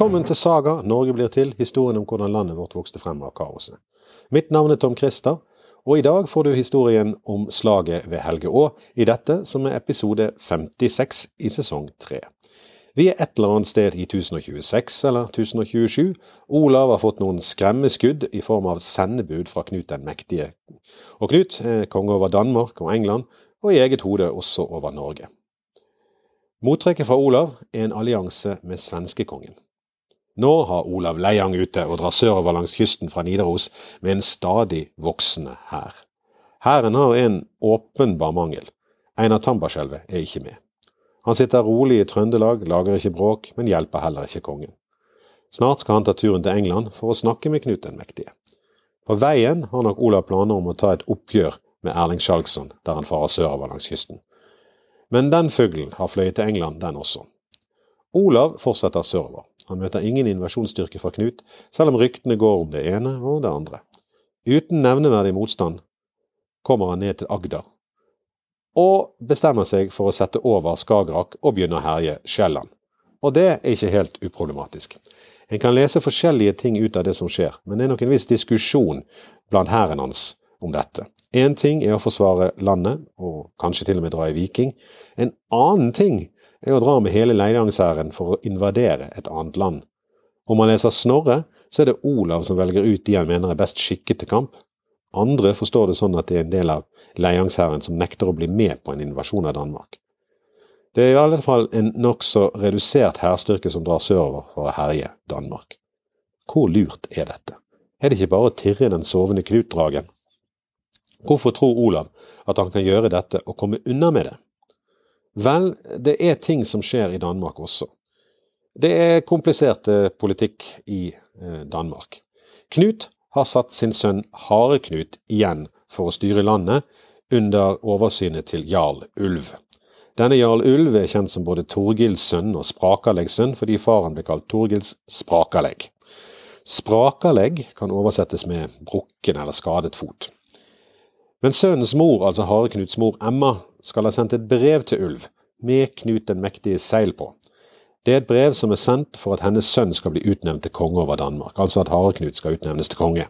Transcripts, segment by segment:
Velkommen til Saga Norge blir til, historien om hvordan landet vårt vokste frem av kaoset. Mitt navn er Tom Christer, og i dag får du historien om slaget ved Helge Å i dette som er episode 56 i sesong 3. Vi er et eller annet sted i 1026 eller 1027. Olav har fått noen skremmeskudd i form av sendebud fra Knut den mektige. Og Knut er konge over Danmark og England, og i eget hode også over Norge. Mottrekket fra Olav er en allianse med svenskekongen. Nå har Olav Leiang ute og drar sørover langs kysten fra Nidaros med en stadig voksende hær. Hæren har en åpenbar mangel. Einar Tambarskjelvet er ikke med. Han sitter rolig i Trøndelag, lager ikke bråk, men hjelper heller ikke kongen. Snart skal han ta turen til England for å snakke med Knut den mektige. På veien har nok Olav planer om å ta et oppgjør med Erling Skjalgsson, der han farer sørover langs kysten. Men den fuglen har fløyet til England, den også. Olav fortsetter sørover. Han møter ingen invasjonsstyrke fra Knut, selv om ryktene går om det ene og det andre. Uten nevneverdig motstand kommer han ned til Agder, og bestemmer seg for å sette over Skagerrak og begynne å herje Sjælland. Og det er ikke helt uproblematisk. En kan lese forskjellige ting ut av det som skjer, men det er nok en viss diskusjon blant hæren hans om dette. Én ting er å forsvare landet, og kanskje til og med dra i viking. En annen ting er å dra med hele Leidangshæren for å invadere et annet land. Om man leser Snorre, så er det Olav som velger ut de han mener er best skikket til kamp. Andre forstår det sånn at det er en del av Leiangshæren som nekter å bli med på en invasjon av Danmark. Det er i alle fall en nokså redusert hærstyrke som drar sørover for å herje Danmark. Hvor lurt er dette? Er det ikke bare å tirre den sovende Knut-dragen? Hvorfor tror Olav at han kan gjøre dette og komme unna med det? Vel, det er ting som skjer i Danmark også. Det er komplisert politikk i eh, Danmark. Knut har satt sin sønn Hare-Knut igjen for å styre landet under oversynet til jarl Ulv. Denne jarl Ulv er kjent som både Torgils sønn og Sprakaleggs sønn fordi faren ble kalt Torgils Sprakalegg. Sprakalegg kan oversettes med brukken eller skadet fot. Men sønnens mor, altså Hare-Knuts mor Emma, skal ha sendt et brev til Ulv, med Knut den mektige seil på. Det er et brev som er sendt for at hennes sønn skal bli utnevnt til konge over Danmark, altså at Hare-Knut skal utnevnes til konge.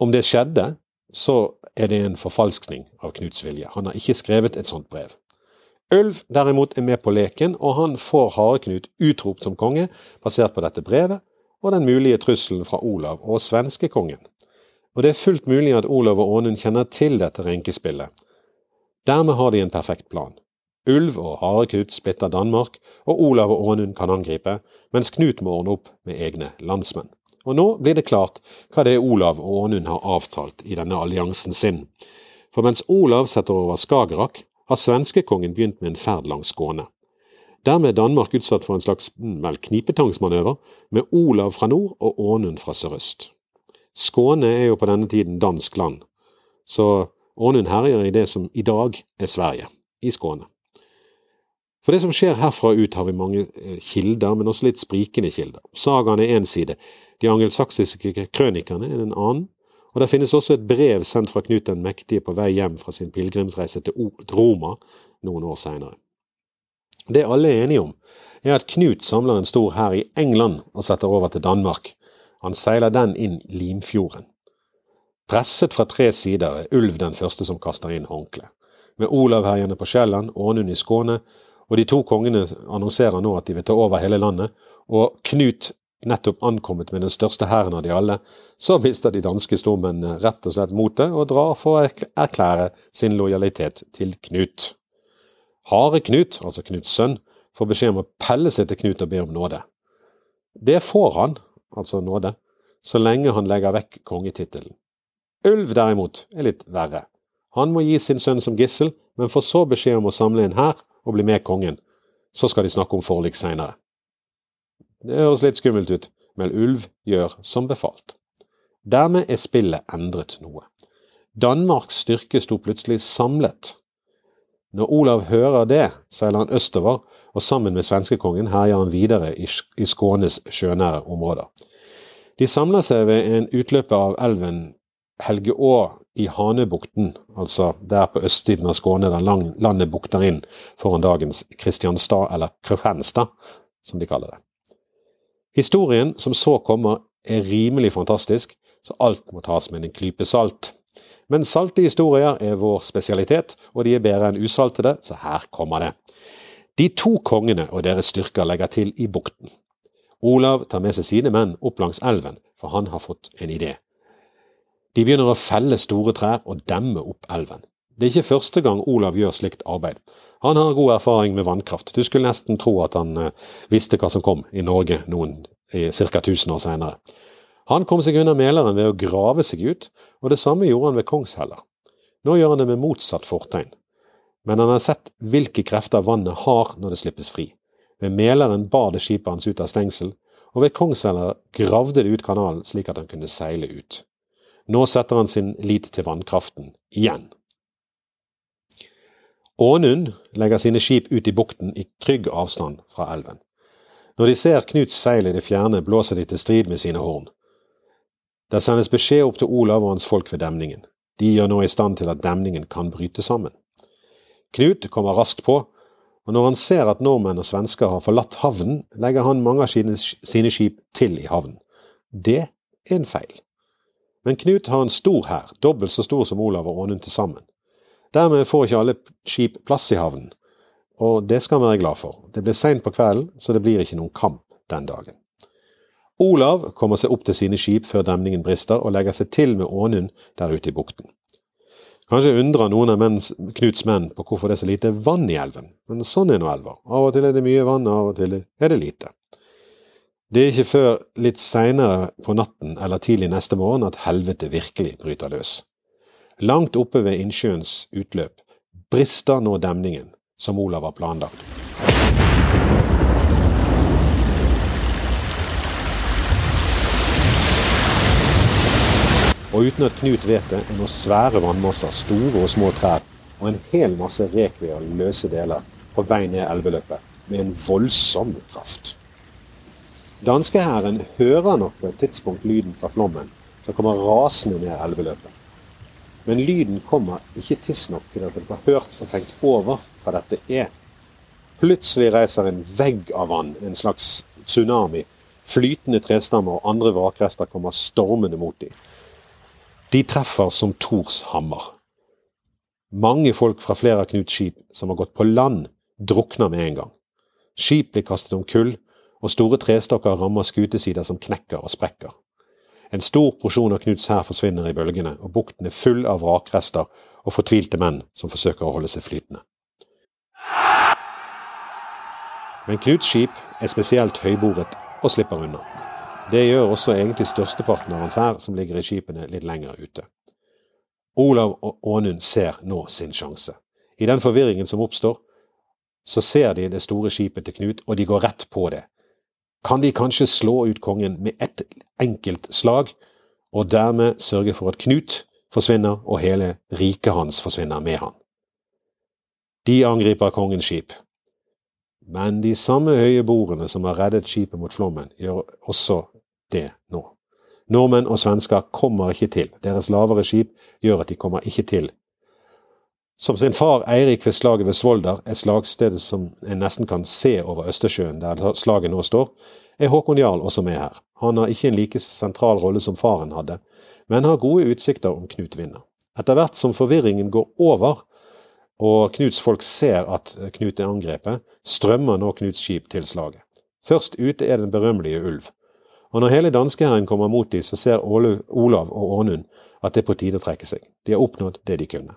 Om det skjedde, så er det en forfalskning av Knuts vilje. Han har ikke skrevet et sånt brev. Ulv derimot er med på leken, og han får Hare-Knut utropt som konge, basert på dette brevet og den mulige trusselen fra Olav og svenskekongen og det er fullt mulig at Olav og Ånund kjenner til dette renkespillet. Dermed har de en perfekt plan. Ulv og Harekut splitter Danmark, og Olav og Ånund kan angripe, mens Knut må ordne opp med egne landsmenn. Og nå blir det klart hva det er Olav og Ånund har avtalt i denne alliansen sin. For mens Olav setter over Skagerrak, har svenskekongen begynt med en ferd langs Skåne. Dermed er Danmark utsatt for en slags mm, vel, knipetangsmanøver, med Olav fra nord og Ånund fra sørøst. Skåne er jo på denne tiden dansk land, så Ånund herjer i det som i dag er Sverige, i Skåne. For det som skjer herfra ut har vi mange eh, kilder, men også litt sprikende kilder. Sagaen er én side, de angelsaksiske krønikerne er en annen, og der finnes også et brev sendt fra Knut den mektige på vei hjem fra sin pilegrimsreise til Roma noen år seinere. Det alle er enige om, er at Knut samler en stor hær i England og setter over til Danmark, han seiler den inn Limfjorden. Presset fra tre sider er Ulv den første som kaster inn håndkle. Med Olav herjende på Sjælland, Ånund i Skåne, og de to kongene annonserer nå at de vil ta over hele landet, og Knut nettopp ankommet med den største hæren av de alle, så mister de danske stormennene rett og slett motet og drar for å erklære sin lojalitet til Knut. Hare Knut, altså Knuts sønn, får beskjed om å pelle seg til Knut og be om nåde. Det får han, altså nåde, så lenge han legger vekk kongetittelen. Ulv derimot er litt verre. Han må gi sin sønn som gissel, men får så beskjed om å samle en hær og bli med kongen. Så skal de snakke om forlik seinere. Det høres litt skummelt ut, men Ulv gjør som befalt. Dermed er spillet endret noe. Danmarks styrke sto plutselig samlet. Når Olav hører det, seiler han østover og sammen med svenskekongen herjer han videre i Skånes sjønære områder. De samler seg ved en utløper av elven Helgeå i Hanøbukten, altså der på østsiden av Skåne der landet bukter inn foran dagens Kristianstad, eller Kristianstad, som de kaller det. Historien som så kommer er rimelig fantastisk, så alt må tas med en klype salt. Men salte historier er vår spesialitet, og de er bedre enn usaltede, så her kommer det. De to kongene og deres styrker legger til i bukten. Olav tar med seg sine menn opp langs elven, for han har fått en idé. De begynner å felle store trær og demme opp elven. Det er ikke første gang Olav gjør slikt arbeid. Han har god erfaring med vannkraft. Du skulle nesten tro at han eh, visste hva som kom i Norge noen ca. 1000 år senere. Han kom seg unna Mæleren ved å grave seg ut, og det samme gjorde han ved Kongsheller. Nå gjør han det med motsatt fortegn. Men han har sett hvilke krefter vannet har når det slippes fri. Ved Mæleren bar det skipet hans ut av stengsel, og ved Kongsheller gravde det ut kanalen slik at han kunne seile ut. Nå setter han sin lit til vannkraften igjen. Ånund legger sine skip ut i bukten i trygg avstand fra elven. Når de ser Knuts seil i det fjerne, blåser de til strid med sine horn. Det sendes beskjed opp til Olav og hans folk ved demningen. De gjør nå i stand til at demningen kan bryte sammen. Knut kommer raskt på, og når han ser at nordmenn og svensker har forlatt havnen, legger han mange av sine, skip til i havnen. Det er en feil. Men Knut har en stor hær, dobbelt så stor som Olav og Ånund til sammen. Dermed får ikke alle skip plass i havnen, og det skal han være glad for. Det blir seint på kvelden, så det blir ikke noen kamp den dagen. Olav kommer seg opp til sine skip før demningen brister, og legger seg til med Ånund der ute i bukten. Kanskje undrer noen av menns, Knuts menn på hvorfor det er så lite vann i elven, men sånn er nå elver. Av og til er det mye vann, av og til er det lite. Det er ikke før litt seinere på natten eller tidlig neste morgen at helvete virkelig bryter løs. Langt oppe ved innsjøens utløp brister nå demningen, som Olav har planlagt. Og uten at Knut vet det, er nå svære vannmasser, store og små trær og en hel masse rekved og løse deler på vei ned elveløpet, med en voldsom kraft. Danskehæren hører nok på et tidspunkt lyden fra flommen, som kommer rasende ned elveløpet. Men lyden kommer ikke tidsnok til at en får hørt og tenkt over hva dette er. Plutselig reiser en vegg av vann, en slags tsunami. Flytende trestammer og andre vrakrester kommer stormende mot dem. De treffer som Thors hammer. Mange folk fra flere av Knuts skip som har gått på land, drukner med en gang. Skip blir kastet om kull, og store trestokker rammer skutesider som knekker og sprekker. En stor porsjon av Knuts hær forsvinner i bølgene, og bukten er full av vrakrester og fortvilte menn som forsøker å holde seg flytende. Men Knuts skip er spesielt høyboret og slipper unna. Det gjør også egentlig størsteparten av hans hær, som ligger i skipene litt lenger ute. Olav og Ånund ser nå sin sjanse. I den forvirringen som oppstår, så ser de det store skipet til Knut, og de går rett på det. Kan de kanskje slå ut kongen med ett enkelt slag, og dermed sørge for at Knut forsvinner og hele riket hans forsvinner med han. De angriper kongens skip. Men de samme høye bordene som har reddet skipet mot flommen, gjør også det nå. Nordmenn og svensker kommer ikke til. Deres lavere skip gjør at de kommer ikke til. Som sin far Eirik ved slaget ved Svolder, et slagsted som en nesten kan se over Østersjøen der slaget nå står, er Håkon Jarl også med her. Han har ikke en like sentral rolle som faren hadde, men har gode utsikter om Knut vinner. Etter hvert som forvirringen går over, og Knuts folk ser at Knut er angrepet, strømmer nå Knuts skip til slaget. Først ute er den berømmelige Ulv. Og når hele danskehæren kommer mot dem, så ser Olav og Ånund at det er på tide å trekke seg. De har oppnådd det de kunne.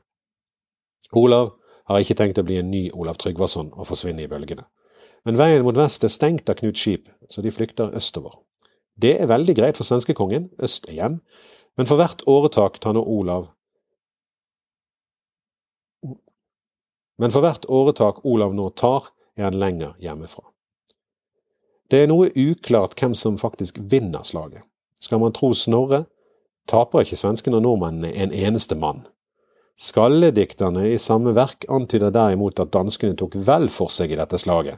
Olav har ikke tenkt å bli en ny Olav Tryggvason og forsvinne i bølgene. Men veien mot vest er stengt av Knuts skip, så de flykter østover. Det er veldig greit for svenskekongen, øst er hjem, men for hvert åretak tar nå Olav Men for hvert åretak Olav nå tar, er han lenger hjemmefra. Det er noe uklart hvem som faktisk vinner slaget. Skal man tro Snorre, taper ikke svenskene og nordmennene en eneste mann. Skalledikterne i samme verk antyder derimot at danskene tok vel for seg i dette slaget,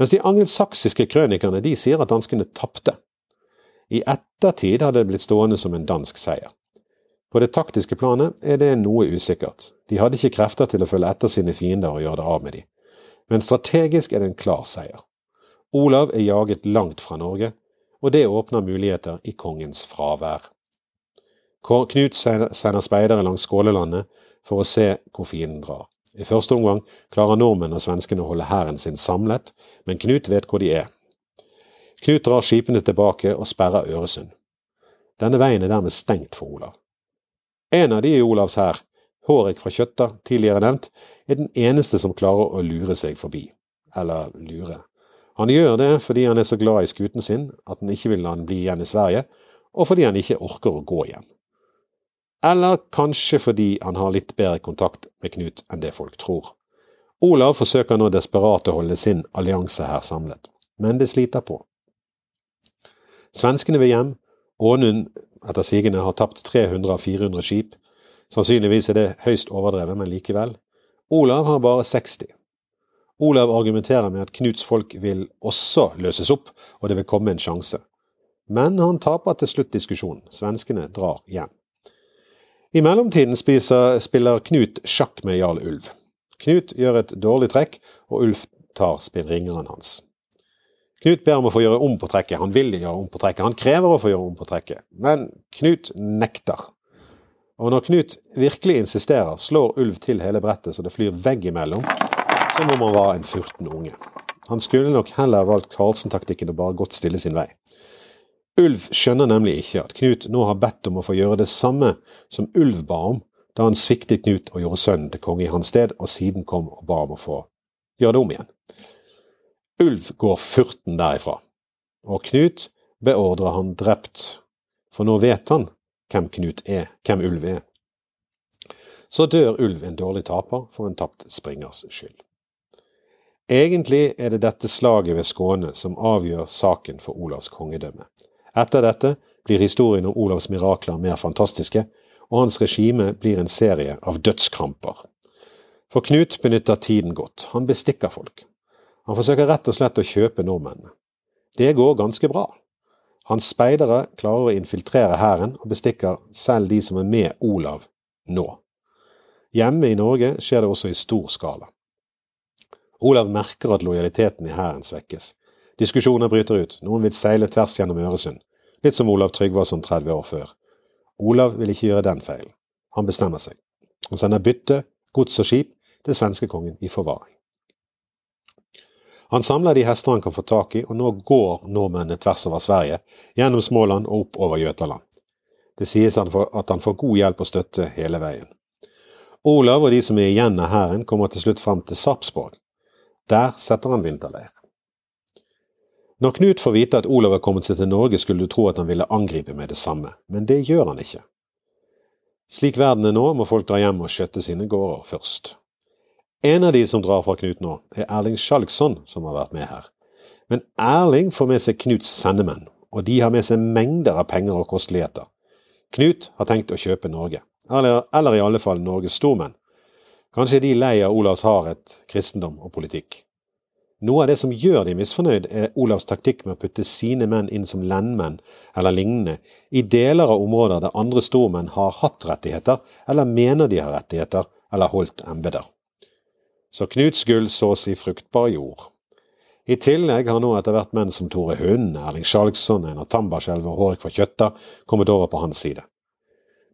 mens de angelsaksiske krønikerne de sier at danskene tapte. I ettertid har det blitt stående som en dansk seier. På det taktiske planet er det noe usikkert. De hadde ikke krefter til å følge etter sine fiender og gjøre det av med dem. Men strategisk er det en klar seier. Olav er jaget langt fra Norge, og det åpner muligheter i kongens fravær. Knut sender speidere langs Skålelandet for å se hvor fienden drar. I første omgang klarer nordmenn og svenskene å holde hæren sin samlet, men Knut vet hvor de er. Knut drar skipene tilbake og sperrer Øresund. Denne veien er dermed stengt for Olav. En av de i Olavs hær, Hårek fra Kjøtta, tidligere nevnt, er den eneste som klarer å lure seg forbi. Eller lure. Han gjør det fordi han er så glad i skuten sin at han ikke vil la den bli igjen i Sverige, og fordi han ikke orker å gå hjem. Eller kanskje fordi han har litt bedre kontakt med Knut enn det folk tror. Olav forsøker nå desperat å holde sin allianse her samlet, men det sliter på. Svenskene vil hjem, Ånund etter sigende har tapt 300 av 400 skip, sannsynligvis er det høyst overdrevet, men likevel. Olav har bare 60. Olav argumenterer med at Knuts folk vil også løses opp, og det vil komme en sjanse. Men han taper til slutt diskusjonen. Svenskene drar hjem. I mellomtiden spiser, spiller Knut sjakk med Jarl Ulv. Knut gjør et dårlig trekk, og Ulf tar spillringeren hans. Knut ber om å få gjøre om på trekket. Han vil gjøre om på trekket. Han krever å få gjøre om på trekket. Men Knut nekter. Og når Knut virkelig insisterer, slår Ulv til hele brettet så det flyr veggimellom, som om han var en furten unge. Han skulle nok heller valgt Karlsen-taktikken og bare gått stille sin vei. Ulv skjønner nemlig ikke at Knut nå har bedt om å få gjøre det samme som Ulv ba om da han sviktet Knut og gjorde sønnen til konge i hans sted, og siden kom og ba om å få gjøre det om igjen. Ulv går furten derifra, og Knut beordrer han drept, for nå vet han hvem Knut er, hvem Ulv er. Så dør Ulv en dårlig taper for en tapt springers skyld. Egentlig er det dette slaget ved Skåne som avgjør saken for Olavs kongedømme. Etter dette blir historien om Olavs mirakler mer fantastiske, og hans regime blir en serie av dødskramper. For Knut benytter tiden godt, han bestikker folk. Han forsøker rett og slett å kjøpe nordmennene. Det går ganske bra. Hans speidere klarer å infiltrere hæren og bestikker selv de som er med Olav nå. Hjemme i Norge skjer det også i stor skala. Olav merker at lojaliteten i hæren svekkes. Diskusjoner bryter ut, noen vil seile tvers gjennom Øresund, litt som Olav Tryggvason 30 år før. Olav vil ikke gjøre den feilen. Han bestemmer seg. Han sender bytte, gods og skip til svenskekongen i forvaring. Han samler de hester han kan få tak i, og nå går nordmennene tvers over Sverige, gjennom Småland og opp over Jøtaland. Det sies at han får god hjelp og støtte hele veien. Olav og de som er igjen av hæren, kommer til slutt fram til Sarpsborg. Der setter han vinterleir. Når Knut får vite at Olav er kommet seg til Norge, skulle du tro at han ville angripe med det samme, men det gjør han ikke. Slik verden er nå, må folk dra hjem og skjøtte sine gårder først. En av de som drar fra Knut nå, er Erling Skjalgsson, som har vært med her. Men Erling får med seg Knuts sendemenn, og de har med seg mengder av penger og kosteligheter. Knut har tenkt å kjøpe Norge, eller, eller i alle fall Norges stormenn. Kanskje er de lei av Olavs hardhet, kristendom og politikk. Noe av det som gjør de misfornøyd, er Olavs taktikk med å putte sine menn inn som lendmenn eller lignende i deler av områder der andre stormenn har hatt rettigheter, eller mener de har rettigheter, eller holdt embeter. Så Knuts gull sås i fruktbar jord. I tillegg har nå etter hvert menn som Tore Hund, Erling Skjalgsson, Einar Tambarskjelv og Hårek fra Kjøtta kommet over på hans side.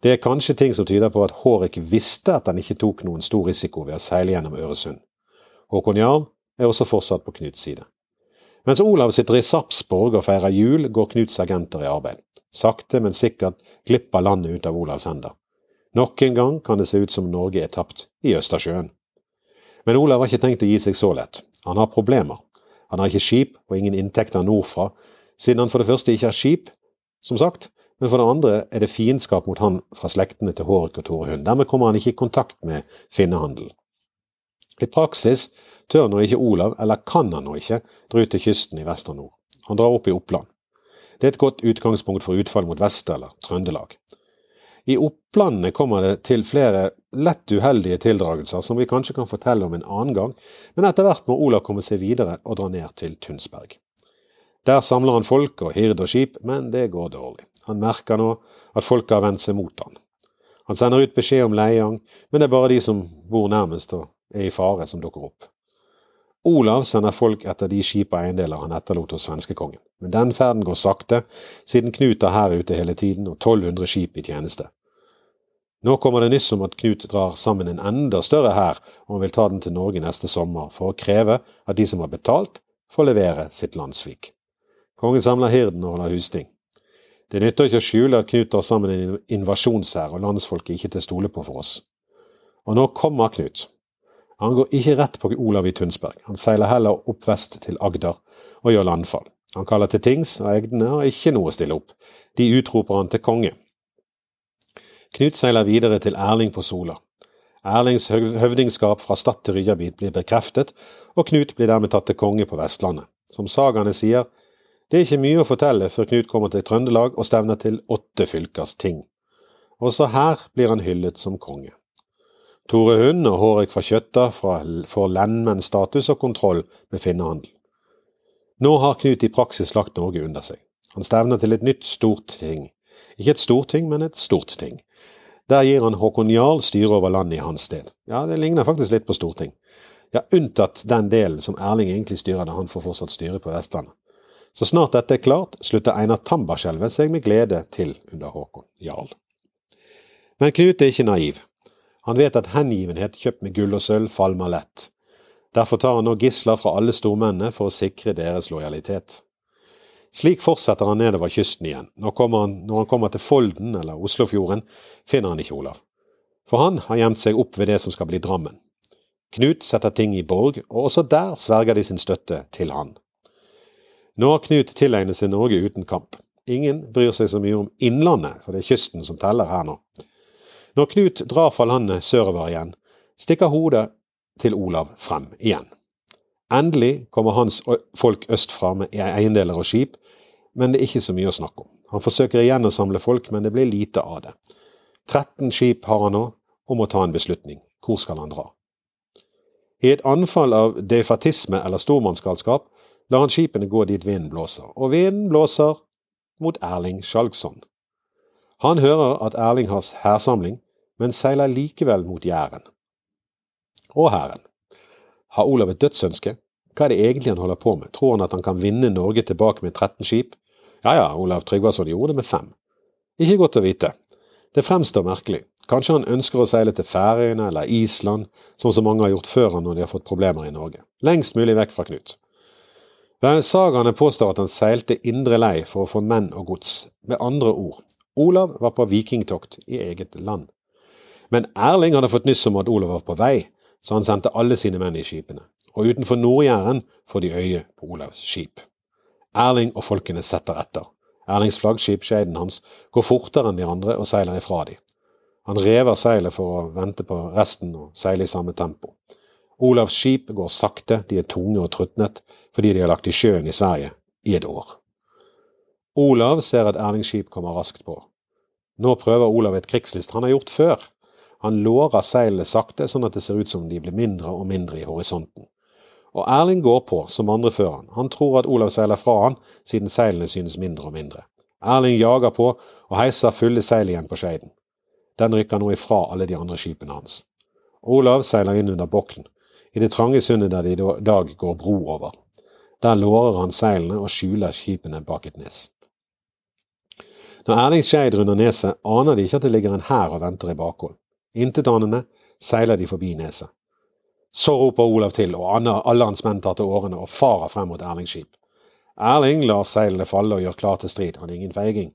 Det er kanskje ting som tyder på at Hårek visste at han ikke tok noen stor risiko ved å seile gjennom Øresund. Håkon Jarl er også fortsatt på Knuts side. Mens Olav sitter i Sarpsborg og feirer jul, går Knuts agenter i arbeid. Sakte, men sikkert glipper landet ut av Olavs hender. Nok en gang kan det se ut som Norge er tapt i Østersjøen. Men Olav har ikke tenkt å gi seg så lett. Han har problemer. Han har ikke skip og ingen inntekter nordfra, siden han for det første ikke har skip, som sagt, men for det andre er det fiendskap mot han fra slektene til Hårek og Torehund. Dermed kommer han ikke i kontakt med finnehandel. I praksis tør nå ikke Olav, eller kan han nå ikke, dra ut til kysten i vest og nord. Han drar opp i Oppland. Det er et godt utgangspunkt for utfall mot Vest- eller Trøndelag. I Opplandene kommer det til flere lett uheldige tildragelser som vi kanskje kan fortelle om en annen gang, men etter hvert må Olav komme seg videre og dra ned til Tunsberg. Der samler han folk og hird og skip, men det går dårlig. Han merker nå at folket har vendt seg mot han. Han sender ut beskjed om Leiang, men det er bare de som bor nærmest og er i fare, som dukker opp. Olav sender folk etter de skip og eiendeler han etterlot hos svenskekongen, men den ferden går sakte, siden Knut er her ute hele tiden og 1200 skip i tjeneste. Nå kommer det nyss om at Knut drar sammen en enda større hær, og han vil ta den til Norge neste sommer for å kreve at de som har betalt, får levere sitt landssvik. Kongen samler hirden og holder husting. Det nytter ikke å skjule at Knut tar sammen en invasjonshær og landsfolket ikke til å stole på for oss. Og nå kommer Knut. Han går ikke rett på Olav i Tunsberg, han seiler heller opp vest til Agder og gjør landfall. Han kaller til tings, og egdene har ikke noe å stille opp. De utroper han til konge. Knut seiler videre til Erling på Sola. Erlings høvdingskap fra Stad til Ryabit blir bekreftet, og Knut blir dermed tatt til konge på Vestlandet. Som sagaene sier, det er ikke mye å fortelle før Knut kommer til Trøndelag og stevner til åtte fylkers ting. Også her blir han hyllet som konge. Tore Hund og Hårek fra Kjøtta får lendmennsstatus og kontroll med finnehandel. Nå har Knut i praksis lagt Norge under seg. Han stevner til et nytt stort ting. Ikke et storting, men et stort ting. Der gir han Håkon Jarl styre over landet i hans sted. Ja, det ligner faktisk litt på storting. Ja, unntatt den delen som Erling egentlig styrer da han får fortsatt styre på Vestlandet. Så snart dette er klart, slutter Einar Tambarskjelvet seg med glede til under Håkon Jarl. Men Knut er ikke naiv. Han vet at hengivenhet kjøpt med gull og sølv falmer lett. Derfor tar han nå gisler fra alle stormennene for å sikre deres lojalitet. Slik fortsetter han nedover kysten igjen. Når, han, når han kommer til Folden eller Oslofjorden, finner han ikke Olav. For han har gjemt seg opp ved det som skal bli Drammen. Knut setter ting i borg, og også der sverger de sin støtte til han. Nå har Knut tilegnet seg Norge uten kamp. Ingen bryr seg så mye om Innlandet, for det er kysten som teller her nå. Når Knut drar fra landet sørover igjen, stikker hodet til Olav frem igjen. Endelig kommer hans folk østfra med e- eiendeler og skip, men det er ikke så mye å snakke om. Han forsøker igjen å samle folk, men det blir lite av det. 13 skip har han nå, og må ta en beslutning. Hvor skal han dra? I et anfall av defatisme eller stormannsgalskap lar han skipene gå dit vinden blåser, og vinden blåser mot Erling Skjalgsson. Han hører at Erling har hærsamling, men seiler likevel mot Jæren. Og hæren. Har Olav et dødsønske? Hva er det egentlig han holder på med? Tror han at han kan vinne Norge tilbake med 13 skip? Ja ja, Olav Tryggvason gjorde det med fem. Ikke godt å vite. Det fremstår merkelig. Kanskje han ønsker å seile til Færøyene eller Island, som så mange har gjort før han når de har fått problemer i Norge. Lengst mulig vekk fra Knut. Vel, sagaene påstår at han seilte indre lei for å få menn og gods. Med andre ord, Olav var på vikingtokt i eget land. Men Erling hadde fått nyss om at Olav var på vei, så han sendte alle sine menn i skipene. Og utenfor Nord-Jæren får de øye på Olavs skip. Erling og folkene setter etter. Erlings flaggskip, Skeiden hans, går fortere enn de andre og seiler ifra de. Han rever seilet for å vente på resten og seile i samme tempo. Olavs skip går sakte, de er tunge og trutnet fordi de har lagt i sjøen i Sverige i et år. Olav ser at Erlings skip kommer raskt på. Nå prøver Olav et krigslist han har gjort før. Han lårer seilene sakte, sånn at det ser ut som de blir mindre og mindre i horisonten. Og Erling går på, som andre før han. Han tror at Olav seiler fra han, siden seilene synes mindre og mindre. Erling jager på og heiser fulle seil igjen på Skeiden. Den rykker nå ifra alle de andre skipene hans. Olav seiler inn under Bokn, i det trange sundet der det i dag går bro over. Der lårer han seilene og skjuler skipene bak et nes. Når Erling Skeid runder neset, aner de ikke at det ligger en hær og venter i bakhold. Intetanende seiler de forbi neset. Så roper Olav til, og alle hans menn tar til årene og farer frem mot Erlings skip. Erling lar seilene falle og gjør klar til strid, han er ingen feiging.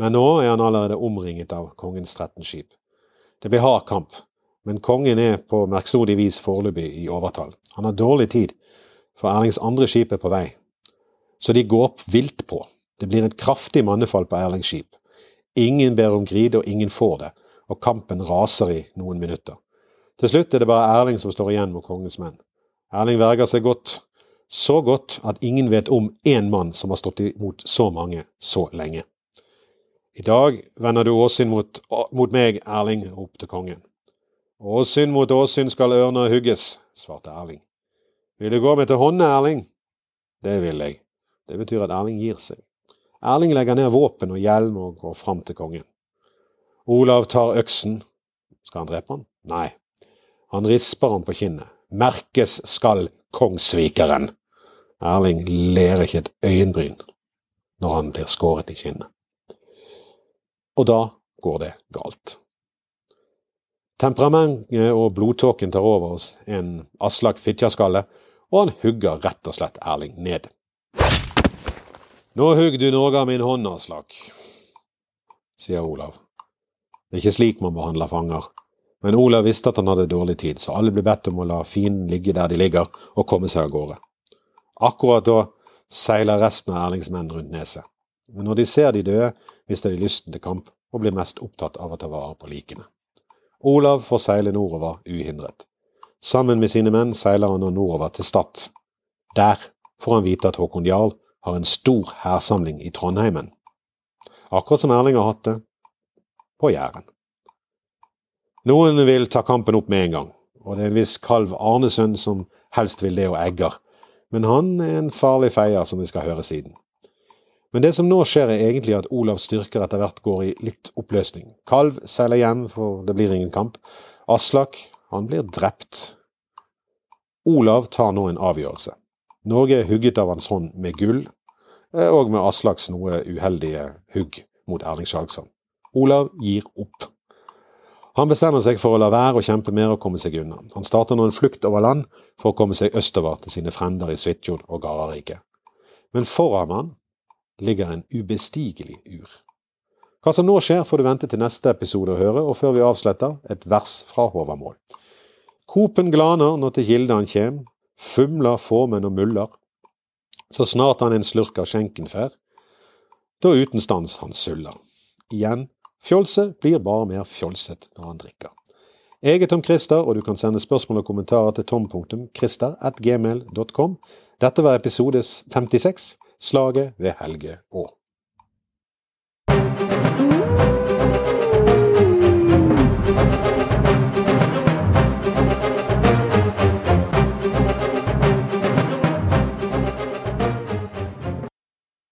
Men nå er han allerede omringet av kongens 13 skip. Det blir hard kamp, men kongen er på merksodig vis foreløpig i overtall. Han har dårlig tid, for Erlings andre skip er på vei. Så de går vilt på. Det blir et kraftig mannefall på Erlings skip. Ingen ber om grid, og ingen får det og kampen raser i noen minutter. Til slutt er det bare Erling som står igjen mot kongens menn. Erling verger seg godt, så godt at ingen vet om én mann som har stått imot så mange så lenge. I dag vender du åsyn mot, mot meg, Erling, ropte kongen. Åsyn mot åsyn skal ørner hugges, svarte Erling. Vil du gå med til hånde, Erling? Det vil jeg. Det betyr at Erling gir seg. Erling legger ned våpen og hjelm og går fram til kongen. Olav tar øksen. Skal han drepe han? Nei. Han risper han på kinnet. Merkes skal Kongsvikeren. Erling ler ikke et øyenbryn når han blir skåret i kinnet. Og da går det galt. Temperamentet og blodtåken tar over hos en Aslak Fitjaskalle, og han hugger rett og slett Erling ned. Nå hugg du noe av min hånd, Aslak, sier Olav. Det er ikke slik man behandler fanger. Men Olav visste at han hadde dårlig tid, så alle ble bedt om å la fienden ligge der de ligger, og komme seg av gårde. Akkurat da seiler resten av Erlings menn rundt neset. Men når de ser de døde, mister de lysten til kamp, og blir mest opptatt av å ta vare på likene. Olav får seile nordover uhindret. Sammen med sine menn seiler han nå nordover til Stad. Der får han vite at Håkon Jarl har en stor hærsamling i Trondheimen. Akkurat som Erling har hatt det på Jæren. Noen vil ta kampen opp med en gang, og det er en viss kalv Arnesund som helst vil det og egger, men han er en farlig feier som vi skal høre siden. Men det som nå skjer er egentlig at Olavs styrker etter hvert går i litt oppløsning. Kalv seiler hjem, for det blir ingen kamp. Aslak, han blir drept. Olav tar nå en avgjørelse. Norge er hugget av hans hånd med gull, eh, og med Aslaks noe uheldige hugg mot Erling Skjalgsson. Olav gir opp. Han bestemmer seg for å la være å kjempe mer og komme seg unna. Han starter nå en flukt over land for å komme seg østover til sine frender i Svitjod og Garariket. Men foran han ligger en ubestigelig ur. Hva som nå skjer, får du vente til neste episode å høre, og før vi avslutter, et vers fra Håvamål. Kopen glaner når til kilde han kjem, fumler formen og muller. Så snart han en slurk av skjenken fær, da uten stans han suller. Igjen Fjolse blir bare mer fjolset når han drikker. Jeg er Tom Christer, og du kan sende spørsmål og kommentarer til tom.christer.gmail.com. Dette var episodes 56, Slaget ved Helge Å.